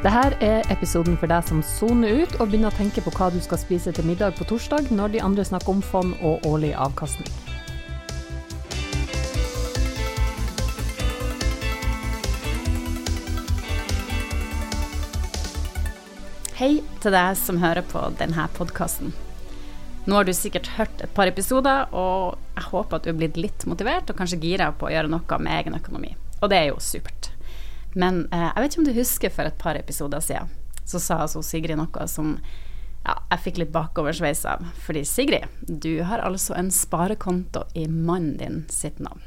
Dette er episoden for deg som soner ut og begynner å tenke på hva du skal spise til middag på torsdag, når de andre snakker om fond og årlig avkastning. Hei til deg som hører på denne podkasten. Nå har du sikkert hørt et par episoder, og jeg håper at du er blitt litt motivert og kanskje gira på å gjøre noe med egen økonomi. Og det er jo supert. Men eh, jeg vet ikke om du husker for et par episoder siden, så sa altså Sigrid noe som ja, jeg fikk litt bakoversveis av. Fordi Sigrid, du har altså en sparekonto i mannen din sitt navn.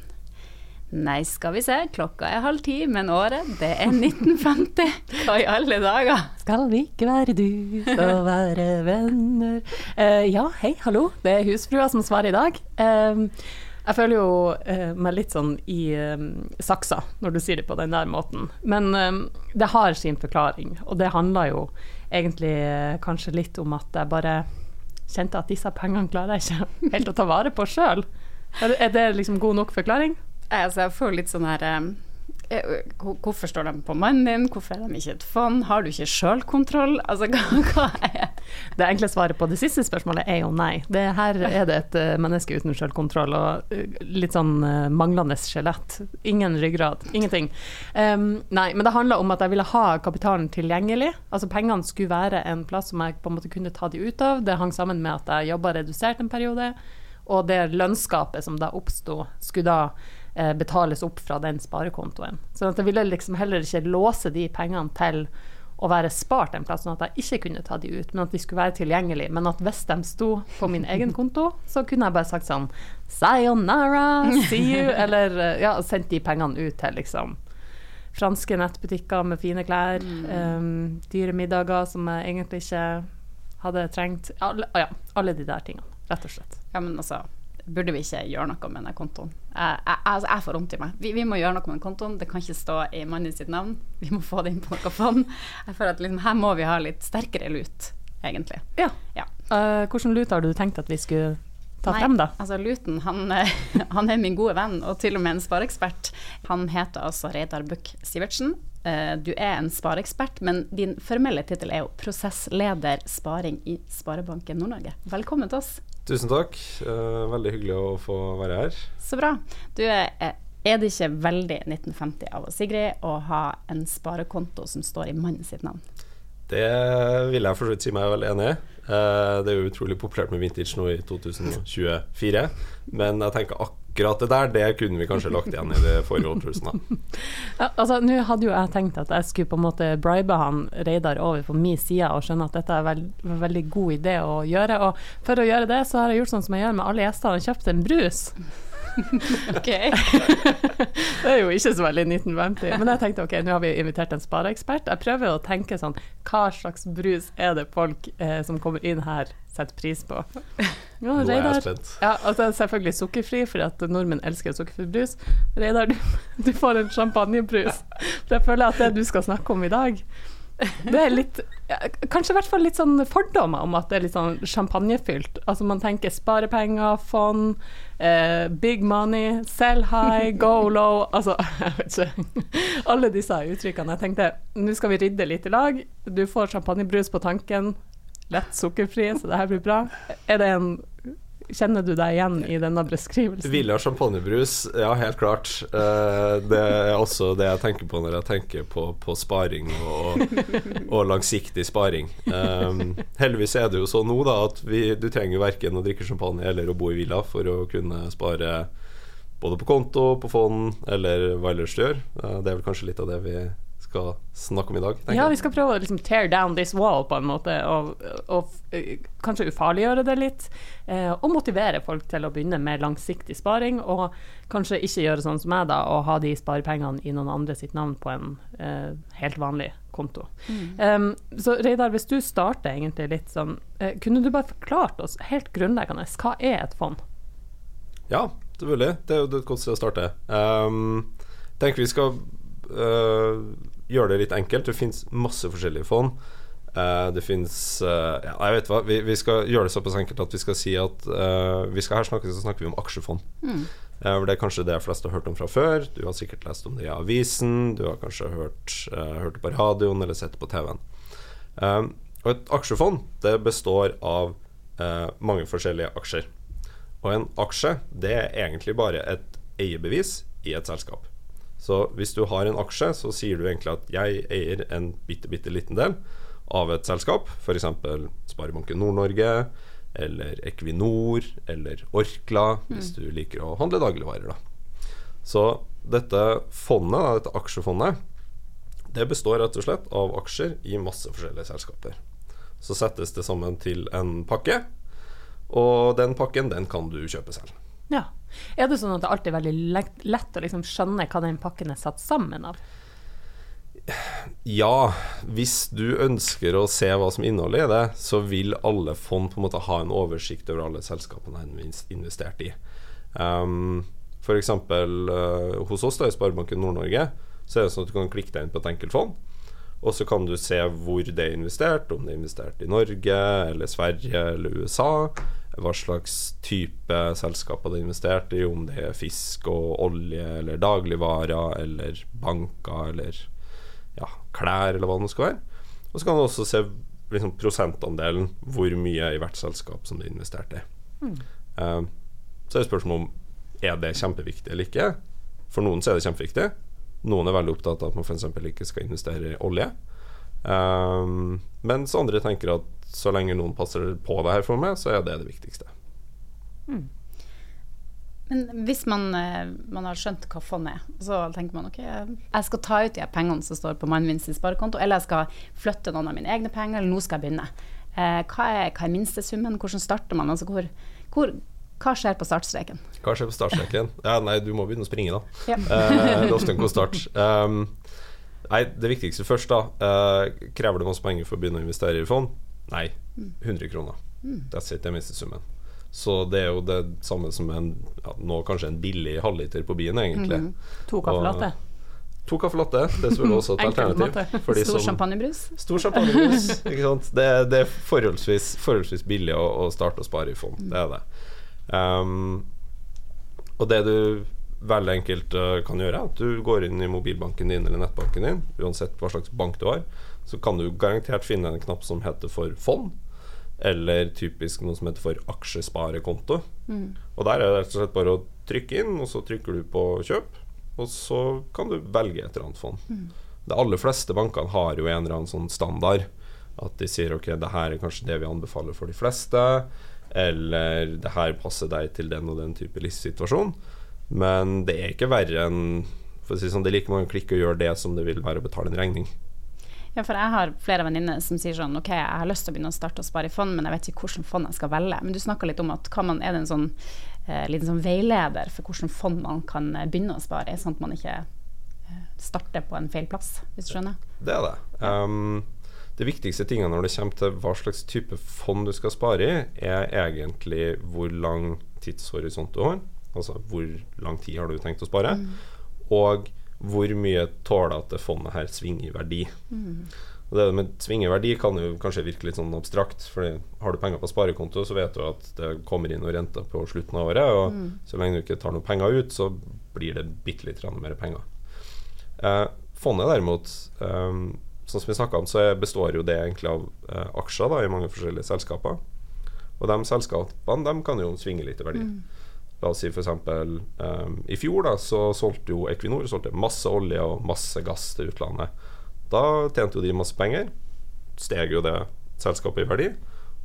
Nei, skal vi se, klokka er halv ti, men året, det er 1950. Hva i alle dager? Skal vi ikke være du, så være venner uh, Ja, hei, hallo. Det er husfrua som svarer i dag. Eh, jeg føler jo eh, meg litt sånn i eh, saksa når du sier det på den der måten. Men eh, det har sin forklaring, og det handler jo egentlig kanskje litt om at jeg bare kjente at disse pengene klarer jeg ikke helt å ta vare på sjøl. Er, det liksom god nok forklaring? Nei, Altså, jeg får litt sånn her hvor- Hvorfor står de på mannen din? Hvorfor er de ikke et fond? Har du ikke sjølkontroll? Altså, hva, hva Det enkle svaret på det siste spørsmålet er jo nei. Det her er det et eh, menneske uten selvkontroll og eh, litt sånn eh, manglende skjelett. Ingen ryggrad, ingenting. Um, nei, men det handler om at jeg ville ha kapitalen tilgjengelig. Altså pengene skulle være en plass som jeg på en måte kunne ta de ut av. Det hang sammen med at jeg jobba redusert en periode, og det lønnsgapet som da oppsto, skulle da betales opp fra den sparekontoen. Så at jeg ville liksom heller ikke låse de pengene til å være spart en plass, sånn at jeg ikke kunne ta de ut, men at de skulle være tilgjengelige. Men at hvis de sto på min egen konto, så kunne jeg bare sagt sånn Sayonara, see you, eller ja, sendt de pengene ut til liksom franske nettbutikker med fine klær, em, dyre middager som jeg egentlig ikke hadde trengt. Alle, ja, alle de der tingene, rett og slett. Ja, men altså Burde vi ikke gjøre noe med den kontoen? Jeg, jeg, altså, jeg får vondt i meg. Vi, vi må gjøre noe med den kontoen. Det kan ikke stå i mannen sitt navn. Vi må få det inn på noe fond. Jeg føler at liksom, her må vi ha litt sterkere lut, egentlig. Ja. Ja. Uh, hvordan lut har du tenkt at vi skulle ta Nei, frem, da? Altså, Luten han, eh, han er min gode venn, og til og med en spareekspert. Han heter altså Reidar Buch Sivertsen. Eh, Du er en spareekspert, men din formelle tittel er jo prosessleder sparing i Sparebanken Nord-Norge. Velkommen til oss. Tusen takk. Eh, veldig hyggelig å få være her. Så bra. Du, er, er det ikke veldig 1950 av oss, Sigrid, å ha en sparekonto som står i mannen sitt navn? Det vil jeg for så vidt si meg veldig enig i. Eh, det er jo utrolig populært med vintage nå i 2024, men jeg tenker akkurat det der, det kunne vi kanskje lagt igjen i det forrige årtusenet. Ja, altså, Nå hadde jo jeg tenkt at jeg skulle på en måte bribe han Reidar over på min side og skjønne at dette er veld, en veldig god idé å gjøre. Og for å gjøre det, så har jeg gjort sånn som jeg gjør med alle gjestene, og kjøpt en brus. Ok. Det er jo ikke så veldig 1950, men jeg tenkte ok, nå har vi invitert en spareekspert. Jeg prøver å tenke sånn, hva slags brus er det folk eh, som kommer inn her setter pris på? Ja, Nå er jeg spent. Ja, altså selvfølgelig sukkerfri, for at nordmenn elsker sukkerfri brus. Reidar, du, du får en champagnebrus. Jeg føler at det du skal snakke om i dag, det er litt Kanskje i hvert fall litt sånn fordommer om at det er litt sånn champagnefylt. Altså man tenker sparepenger, fond, eh, big money, sell high, go low Altså, jeg vet ikke. Alle disse uttrykkene. Jeg tenkte nå skal vi rydde litt i lag. Du får champagnebrus på tanken. Lett sukkerfri, så det her blir bra. Er det en Kjenner du deg igjen i denne beskrivelsen? Villa champagnebrus, ja, helt klart. Eh, det er også det jeg tenker på når jeg tenker på, på sparing og, og langsiktig sparing. Um, heldigvis er det jo sånn nå da at vi, du trenger verken å drikke champagne eller å bo i villa for å kunne spare både på konto, på fond eller hva ellers du gjør. Eh, det er vel kanskje litt av det vi skal snakke om i dag. Ja, vi skal prøve å liksom tear down this wall på en måte, og, og eh, kanskje ufarliggjøre det litt. Eh, og motivere folk til å begynne med langsiktig sparing, og kanskje ikke gjøre sånn som meg, da, og ha de sparepengene i noen andre sitt navn på en eh, helt vanlig konto. Um, så Reidar, hvis du starter egentlig litt sånn, eh, kunne du bare forklart oss helt grunnleggende, hva er et fond? Ja, selvfølgelig. Det er jo et godt sted å starte. Um, tenker vi skal øh, gjøre det litt enkelt. Det finnes masse forskjellige fond. Eh, det fins uh, ja, Jeg vet hva, vi, vi, skal gjøre det såpass enkelt at vi skal si at uh, vi skal her snakke, så snakker vi om aksjefond. Mm. det er kanskje det fleste har hørt om fra før. Du har sikkert lest om det i avisen, du har kanskje hørt, hørt det på radioen eller sett det på TV-en. og et aksjefond det består av mange forskjellige aksjer. Og en aksje det er egentlig bare et eierbevis i et selskap. Så hvis du har en aksje, så sier du egentlig at jeg eier en bitte, bitte liten del av et selskap, f.eks. Sparebanken Nord-Norge, eller Equinor, eller Orkla, mm. hvis du liker å handle dagligvarer. Da. Så dette fondet, dette aksjefondet, det består rett og slett av aksjer i masse forskjellige selskaper. Så settes det sammen til en pakke, og den pakken den kan du kjøpe selv. Ja. Er det sånn at det alltid er veldig lett, å liksom skjønne hva den pakken er satt sammen av? Ja, hvis du ønsker å se hva som inneholder i det, så vil alle fond på en måte ha en oversikt over alle selskapene de har investert i. Um, F.eks. Uh, hos oss da, i Sparebanken Nord-Norge så er det sånn at du kan klikke deg inn på et enkelt fond. Og så kan du se hvor det er investert, om det er investert i Norge eller Sverige eller USA hva slags type selskaper det er investert i, om det er fisk og olje eller dagligvarer eller banker eller ja, klær eller hva det skal være. Og så kan du også se liksom, prosentandelen, hvor mye i hvert selskap som det er investert i. Mm. Uh, så er det spørsmålet om er det kjempeviktig eller ikke. For noen så er det kjempeviktig. Noen er veldig opptatt av at man f.eks. ikke skal investere i olje. Um, mens andre tenker at så lenge noen passer på det her for meg, så er det det viktigste. Mm. Men hvis man, eh, man, har skjønt hva fond er, så tenker man ok, jeg skal ta ut de pengene som står på mannen min sin sparekonto, eller jeg skal flytte noen av mine egne penger, eller nå skal jeg begynne. Eh, hva, er, hva er minstesummen, hvordan starter man? Altså, hvor, hvor, hva skjer på startstreken? Hva skjer på startstreken? Ja, nei, du må begynne å springe, da. Ja. eh, det er ofte en god start. Um, nei, det viktigste først, da. Eh, krever det masse penger for å begynne å investere i fond? Nei, 100 kroner. Mm. That's it, det er minstesummen. Så det er jo det samme som en ja, nå kanskje en billig halvliter på byen, egentlig. Mm. To kaffelatte. To kaffelatte, det er selvfølgelig også et alternativ. Stor champagnebrus. Stor champagnebrus, ikke sant. Det, det er forholdsvis, forholdsvis billig å, å, starte å spare i fond, mm. det er det. Um, og det du veldig enkelt uh, kan gjøre, at du går inn i mobilbanken din eller nettbanken din, uansett hva slags bank du har, så kan du garantert finne en knapp som heter for fond. Eller typisk noe som heter for aksjesparekonto. Mm. Og der er det rett og slett bare å trykke inn, og så trykker du på kjøp. Og så kan du velge et eller annet fond. Mm. De aller fleste bankene har jo en eller annen sånn standard. At de sier ok, det her er kanskje det vi anbefaler for de fleste. Eller det her passer deg til den og den type livssituasjon. Men det er ikke verre enn For å si sånn, Det er like mange klikk å gjøre det som det vil være å betale en regning. Ja, for jeg har flere venninner som sier sånn OK, jeg har lyst til å begynne å starte å spare i fond, men jeg vet ikke hvilket fond jeg skal velge. Men du snakka litt om at man, er det en sånn eh, liten sånn veileder for hvilket fond man kan eh, begynne å spare i, sånn at man ikke eh, starter på en feil plass, hvis du skjønner? Det er det. Um, det viktigste tingene når det kommer til hva slags type fond du skal spare i, er egentlig hvor lang tidshorisont du har. Altså hvor lang tid har du tenkt å spare. Mm. Og hvor mye tåler at det fondet her svinger i verdi. Mm. Og Det med svinge i verdi kan jo kanskje virke litt sånn abstrakt. For har du penger på sparekonto, så vet du at det kommer inn noen rente på slutten av året. Og mm. så lenge du ikke tar noen penger ut, så blir det bitte litt mer penger. Eh, fondet derimot, eh, sånn som vi snakka om, så består jo det egentlig av eh, aksjer da, i mange forskjellige selskaper. Og de selskapene de kan jo svinge litt i verdi. Mm. La oss si f.eks. Um, ehm, i fjor da, så solgte jo Equinor solgte masse olje og masse gass til utlandet. Da tjente jo de masse penger. Steg jo det selskapet i verdi.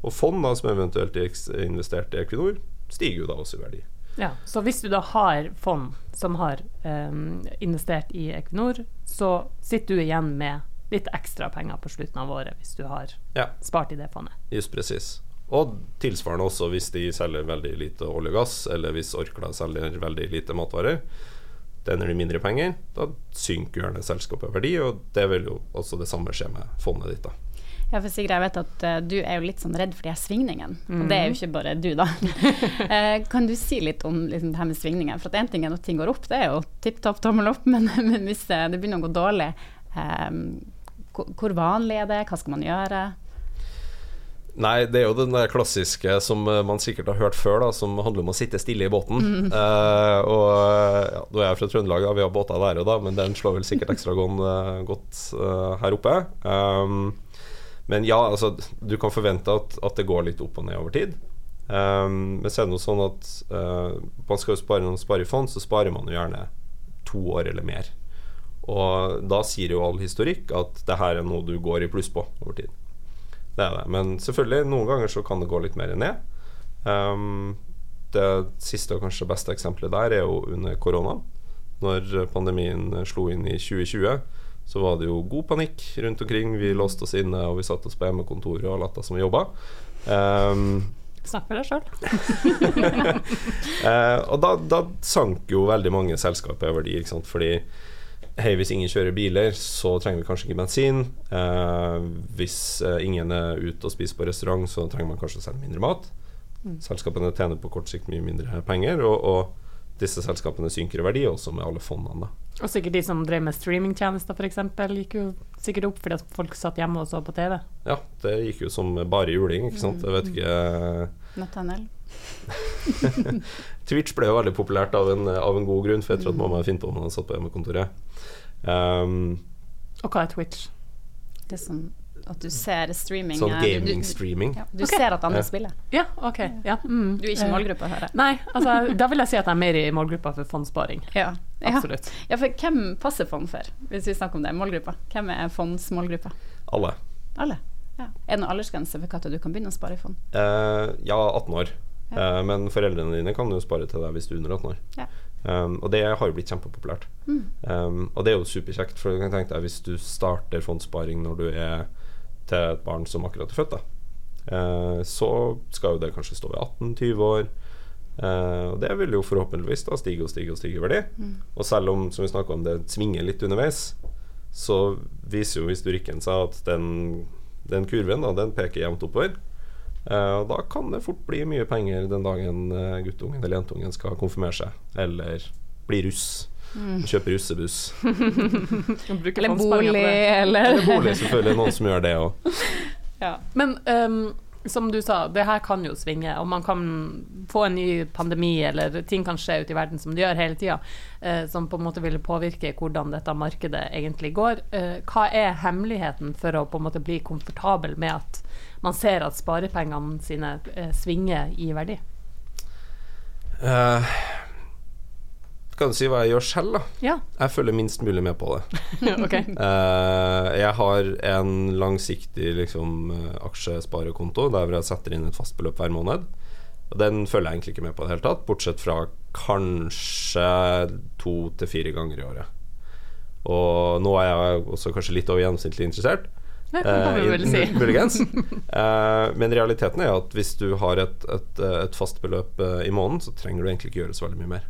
Og fond da, som eventuelt investerte i Equinor, stiger jo da også i verdi. Ja, Så hvis du da har fond som har um, investert i Equinor, så sitter du igjen med litt ekstra penger på slutten av året hvis du har ja. spart i det fondet. Just presis. Og tilsvarende også hvis de selger veldig lite olje og gass, eller hvis Orkla selger veldig lite matvarer. Tjener de mindre penger, da synker gjerne selskapet verdi, og det vil jo også det samme skje med fondet ditt. da. Ja, for Sigrid, jeg vet at uh, du er jo litt sånn redd for de her svingningene. Mm. Og det er jo mhm. ikke bare du, da. uh, kan du si litt om liksom, det her med svingninger? For at én ting er når ting går opp, det er jo tipp topp tommel opp, men, men hvis det begynner å gå dårlig, um, hvor vanlig er det? Hva skal man gjøre? Nei, det er jo den der klassiske som eh, man sikkert har hørt før, da, som handler om å sitte stille i båten. Eh, og ja, Nå er jeg fra Trøndelag, da, vi har båter der da, men den slår vel sikkert ekstra eh, godt uh, her oppe. Um, men ja, altså, du kan forvente at, at det går litt opp og ned over tid. Um, men så er det noe sånn at uh, man skal jo spare når man sparer i fond, så sparer man jo gjerne to år eller mer. Og da sier jo all historikk at det her er noe du går i pluss på over tid. Det er det. Men selvfølgelig, noen ganger så kan det gå litt mer ned. Um, det siste og kanskje beste eksempelet der er jo under korona. Når pandemien slo inn i 2020, så var det jo god panikk rundt omkring. Vi låste oss inne, og vi satt oss på hjemmekontoret og lata som vi jobba. Um, Snakk med deg sjøl. uh, og da, da sank jo veldig mange selskaper i verdi, fordi hei, hvis ingen kjører biler, så trenger vi kanskje ikke bensin. Eh, hvis eh, ingen er ute og spiser på restaurant, så trenger man kanskje å sende mindre mat. Selskapene tjener på kort sikt mye mindre penger, og, og disse selskapene synker i verdi, også med alle fondene. da. Og sikkert de som drev med streamingtjenester, f.eks., gikk jo sikkert opp fordi at folk satt hjemme og så på TV. Ja, det gikk jo som bare juling, ikke sant. Jeg vet ikke Nathaniel. Twitch ble jo veldig populært av en, av en god grunn, for jeg tror at mamma finner på når han satt på hjemmekontoret. Um, Og hva er Twitch? Det er sånn at du ser streaming sånn eh, gaming-streaming. Du, ja, du okay. ser at andre spiller. Ja, OK. Ja. Mm. Du er ikke i målgruppa, hører jeg. Nei, altså, da vil jeg si at jeg er mer i målgruppa for fondssparing. Ja. Ja. Absolutt. ja, for hvem passer fond for, hvis vi snakker om det? Målgruppa. Hvem er fondsmålgruppa? Alle. Alle. Ja. Er det noen aldersgrense for når du kan begynne å spare i fond? Uh, ja, 18 år. Ja. Uh, men foreldrene dine kan jo spare til deg hvis du er under 18 år. Ja. Um, og det har jo blitt kjempepopulært. Mm. Um, og det er jo superkjekt, for du kan tenke deg hvis du starter fondssparing når du er til et barn som akkurat er født, da. uh, så skal jo det kanskje stå ved 18-20 år. Uh, og det vil jo forhåpentligvis da stige og stige og stige i verdi. Mm. Og selv om som vi om det svinger litt underveis, så viser jo historikken seg at den, den kurven da, den peker jevnt oppover. Eh, og da kan det fort bli mye penger den dagen eh, guttungen eller jentungen skal konfirmere seg, eller bli russ. Mm. Kjøpe russebuss. Eller bolig, eller Eller bolig, selvfølgelig. Noen som gjør det òg. ja. Men ehm, som du sa, det her kan jo svinge, og man kan få en ny pandemi, eller ting kan skje ute i verden som det gjør hele tida, eh, som på en måte vil påvirke hvordan dette markedet egentlig går. Eh, hva er hemmeligheten for å på en måte bli komfortabel med at man ser at sparepengene sine eh, svinger i verdi? Eh, kan si hva jeg gjør selv, da? Ja, Jeg følger minst mulig med på det. okay. uh, jeg har en langsiktig liksom, eh, aksjesparekonto der hvor jeg setter inn et fast beløp hver måned. Og Den følger jeg egentlig ikke med på i det hele tatt, bortsett fra kanskje to til fire ganger i året. Og nå er jeg også kanskje litt over gjennomsnittlig interessert. Det kan vi Eh, vel si. Muligens. Men realiteten er at hvis du har et, et, et fast beløp i måneden, så trenger du egentlig ikke gjøre så veldig mye mer.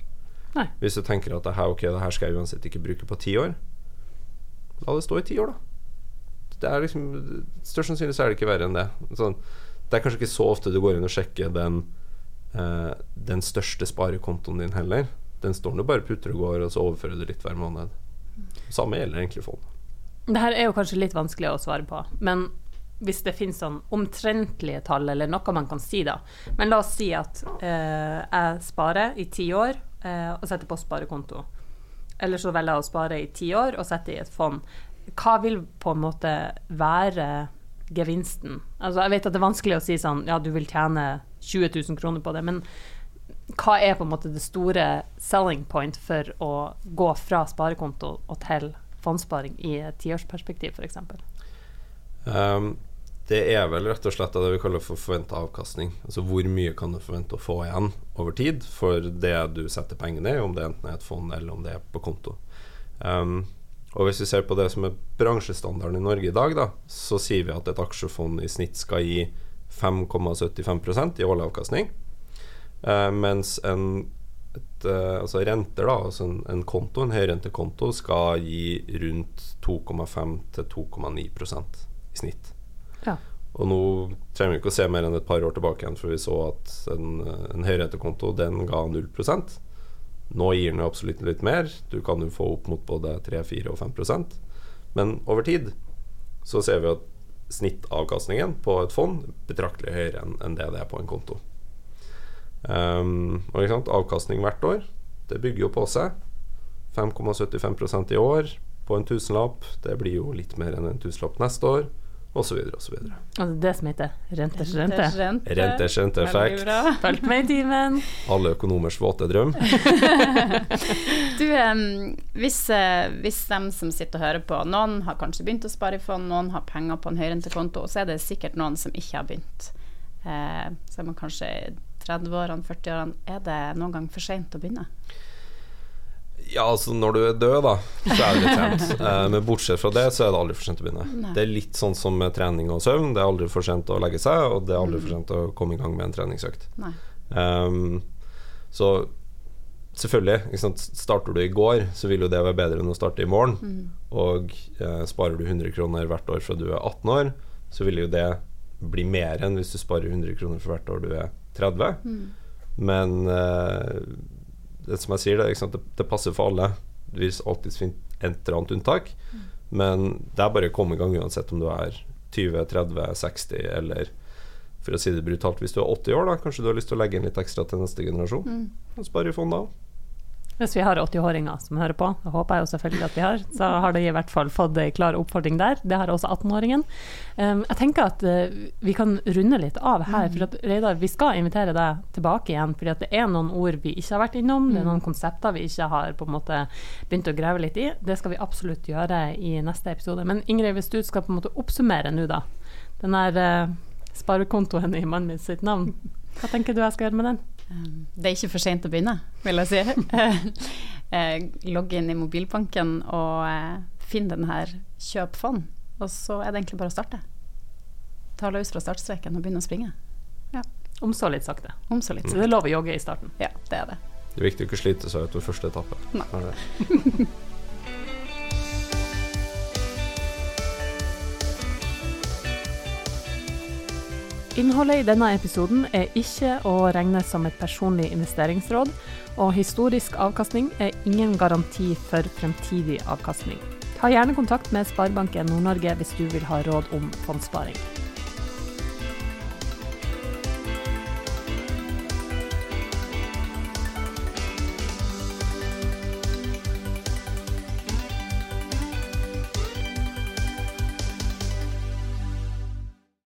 Nei. Hvis du tenker at det her, okay, det her skal jeg uansett ikke bruke på ti år, la det stå i ti år, da. Det er liksom Størst sannsynlig så er det ikke verre enn det. Sånn, det er kanskje ikke så ofte du går inn og sjekker den, eh, den største sparekontoen din heller. Den står nå bare putter og går, og så overfører du litt hver måned. Samme gjelder egentlig fond. Det her er jo kanskje litt vanskelig å svare på, men hvis det finnes sånn omtrentlige tall, eller noe man kan si, da. Men la oss si at eh, jeg sparer i ti år eh, og setter på sparekonto. Eller så velger jeg å spare i ti år og sette i et fond. Hva vil på en måte være gevinsten? Altså, jeg vet at det er vanskelig å si sånn ja, du vil tjene 20 000 kroner på det, men hva er på en måte det store selling point for å gå fra sparekonto og til fondssparing i et tiårsperspektiv, f.eks.? Um, det er vel rett og slett det vi kaller for forventa avkastning. Altså hvor mye kan du forvente å få igjen over tid for det du setter pengene i, om det enten er et fond eller om det er på konto. Um, og hvis vi ser på det som er bransjestandarden i Norge i dag, da, så sier vi at et aksjefond i snitt skal gi 5,75% i årlig avkastning. Uh, mens en et, uh, altså renter, da, altså en, en konto, en høyrentekonto, skal gi rundt 2,5 til 2,9% i snitt. Ja. Og nå trenger vi ikke å se mer enn et par år tilbake igjen, for vi så at en, en høyrentekonto den ga 0 Nå gir den absolutt litt mer. Du kan jo få opp mot både 3, 4 og 5% Men over tid så ser vi at snittavkastningen på et fond betraktelig høyere enn en det det er på en konto. Um, og ikke sant, Avkastning hvert år, det bygger jo på seg. 5,75% i år på en tusenlapp. Det blir jo litt mer enn en tusenlapp neste år, osv. osv. Altså det som heter renters rente. Rente. Renters rente effekt. Fulgt med i timen. Alle økonomers våte drøm. Du, hvis, eh, hvis de som sitter og hører på, noen har kanskje begynt å spare i fond, noen har penger på en høyrentekonto, så er det sikkert noen som ikke har begynt. Eh, så er man kanskje i 30-årene, 40-årene. Er det noen gang for seint å begynne? Ja, altså når du er død, da, så er det litt sent. Eh, men bortsett fra det, så er det aldri for sent å begynne. Nei. Det er litt sånn som med trening og søvn. Det er aldri for sent å legge seg, og det er aldri for sent å komme i gang med en treningsøkt. Ehm, så selvfølgelig, starter du i går, så vil jo det være bedre enn å starte i morgen. Mm. Og eh, sparer du 100 kroner hvert år fra du er 18 år, så vil jo det bli mer enn hvis du sparer 100 kroner for hvert år du er 30. Mm. Men eh, det som jeg sier, det? Det, det passer for alle. Det vil alltid finne et eller annet unntak. Men det er bare å komme i gang uansett om du er 20, 30, 60 eller for å si det brutalt, hvis du er 80 år, da kanskje du har lyst til å legge inn litt ekstra til neste generasjon. Mm. Spare i fond da. Hvis vi har 80-åringer som hører på, det håper jeg jo selvfølgelig at vi har, så har de i hvert fall fått ei klar oppfordring der. Det har også 18-åringen. Um, jeg tenker at uh, vi kan runde litt av her, for at Reidar, vi skal invitere deg tilbake igjen. fordi at det er noen ord vi ikke har vært innom, det er noen konsepter vi ikke har på en måte begynt å grave litt i. Det skal vi absolutt gjøre i neste episode. Men Ingrid, hvis du skal på en måte oppsummere nå, da. Den der uh, sparekontoen i mannen min sitt navn. Hva tenker du jeg skal gjøre med den? Um, Det er ikke for sent å begynne, vil jeg si. Eh, Logg inn i mobilbanken og eh, finn den her kjøp fond, og så er det egentlig bare å starte. Ta løs fra startstreken og begynne å springe. Om så litt sakte. Om så litt. Så det er lov å jogge i starten. Ja, det er det. Det er viktig å ikke slite seg ut ved første etappe. Nei. Innholdet i denne episoden er ikke å regne som et personlig investeringsråd, og historisk avkastning er ingen garanti for fremtidig avkastning. Ta gjerne kontakt med Sparebanken Nord-Norge hvis du vil ha råd om fondssparing.